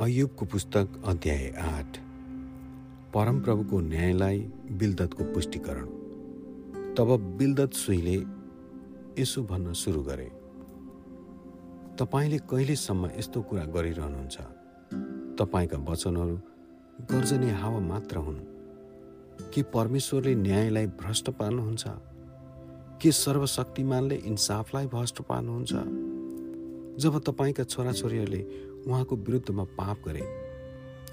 अयुबको पुस्तक अध्याय आठ। परमप्रभुको न्यायलाई बिलदतको पुष्टिकरण। तब बिलदत सुईले यसो भन्न सुरु गरे तपाईँले कहिलेसम्म यस्तो कुरा गरिरहनुहुन्छ? तपाईँका वचनहरू गर्जने हावा मात्र हुन्। के परमेश्वरले न्यायलाई भ्रष्ट पार्नुहुन्छ? के सर्वशक्तिमानले इन्साफलाई भ्रष्ट पार्नुहुन्छ? जब तपाईँका छोराछोरीहरूले उहाँको विरुद्धमा पाप गरे।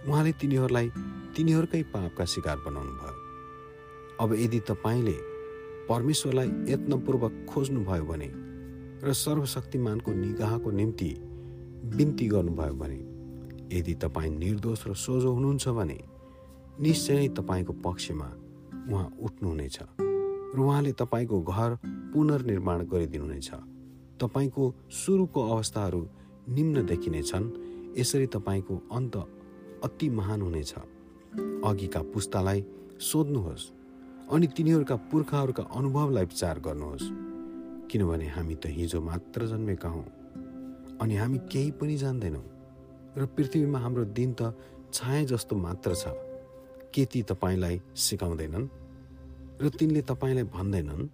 उहाँले तिनीहरूलाई तिनीहरूकै पापका शिकार बनाउनु भयो अब यदि तपाईँले परमेश्वरलाई यत्नपूर्वक खोज्नुभयो भने र सर्वशक्तिमानको निगाहको निम्ति बिन्ती गर्नुभयो भने यदि तपाईँ निर्दोष र सोझो हुनुहुन्छ भने निश्चय नै तपाईँको पक्षमा उहाँ उठ्नुहुनेछ र उहाँले तपाईँको घर पुनर्निर्माण गरिदिनुहुनेछ। तपाईँको सुरुको अवस्थाहरू निम्न देखिनेछन्। यसरी तपाईँको अन्त अति महान हुनेछ। अघिका पुस्तालाई सोध्नुहोस् अनि तिनीहरूका पुर्खाहरूका अनुभवलाई विचार गर्नुहोस्। किनभने हामी त हिजो मात्र जन्मेका हौँ। अनि हामी केही पनि जान्दैनौँ। र पृथ्वीमा हाम्रो दिन त छाया जस्तो मात्र छ। के ती तपाईँलाई सिकाउँदैनन्? र तिनले तपाईँलाई भन्दैनन्?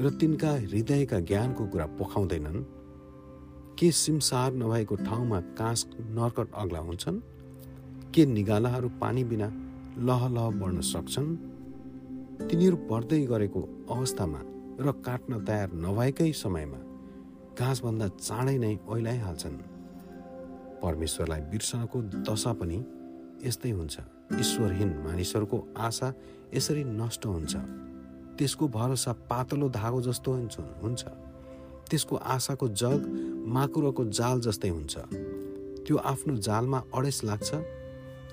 र तिनका हृदयका ज्ञानको कुरा पोखाउँदैनन्? के सिमसार नभएको ठाउँमा काँस नर्कट अग्ला हुन्छन्? के निगालाहरू पानी बिना लह लह बढ्न सक्छन्? तिनीहरू बढ्दै गरेको अवस्थामा र काट्न तयार नभएकै समयमा घाँसभन्दा चाँडै नै ओइलाइहाल्छन्। परमेश्वरलाई बिर्सनको दशा पनि यस्तै हुन्छ। ईश्वरहीन मानिसहरूको आशा यसरी नष्ट हुन्छ। त्यसको भरोसा पातलो धागो जस्तो हुन्छ। त्यसको आशाको जग माकुरोको जाल जस्तै हुन्छ। त्यो आफ्नो जालमा अडेस लाग्छ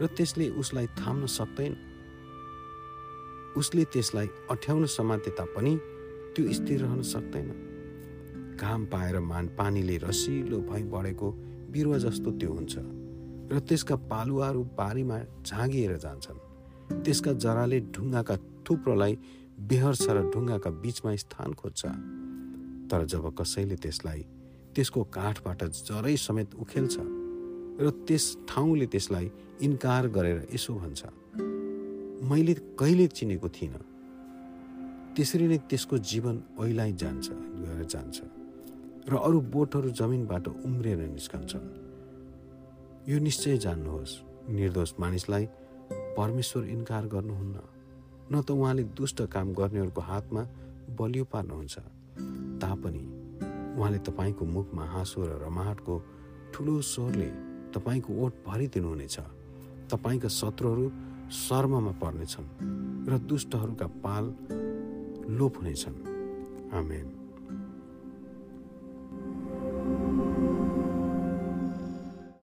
र त्यसले उसलाई थाम्न सक्दैन। उसले त्यसलाई अठ्याउन समाते तापनि त्यो स्थिर रहन सक्दैन। घाम पाएर मान पानीले रसिलो भई बढेको बिरुवा जस्तो त्यो हुन्छ र त्यसका पालुवाहरू बारीमा झाँगिएर जान्छन्। त्यसका जराले ढुङ्गाका थुप्रोलाई बेहर्छ र ढुङ्गाका बिचमा स्थान खोज्छ। तर जब कसैले त्यसलाई त्यसको काठबाट जरै समेत उखेल्छ र त्यस ठाउँले त्यसलाई इन्कार गरेर यसो भन्छ मैले कहिले चिनेको थिइनँ। त्यसरी नै त्यसको जीवन ओइलाइ जान्छ गएर जान्छ र अरू बोटहरू जमिनबाट उम्रिएर निस्कन्छन्। यो निश्चय जान्नुहोस् निर्दोष मानिसलाई परमेश्वर इन्कार गर्नुहुन्न न त उहाँले दुष्ट काम गर्नेहरूको हातमा बलियो पार्नुहुन्छ। तापनि उहाँले तपाईँको मुखमा हाँसो र रमाहटको ठुलो स्वरले तपाईँको ओठ भरिदिनुहुनेछ। तपाईँका शत्रुहरू शर्ममा पर्नेछन् र दुष्टहरूका पाल लोप हुनेछन्। आमेन।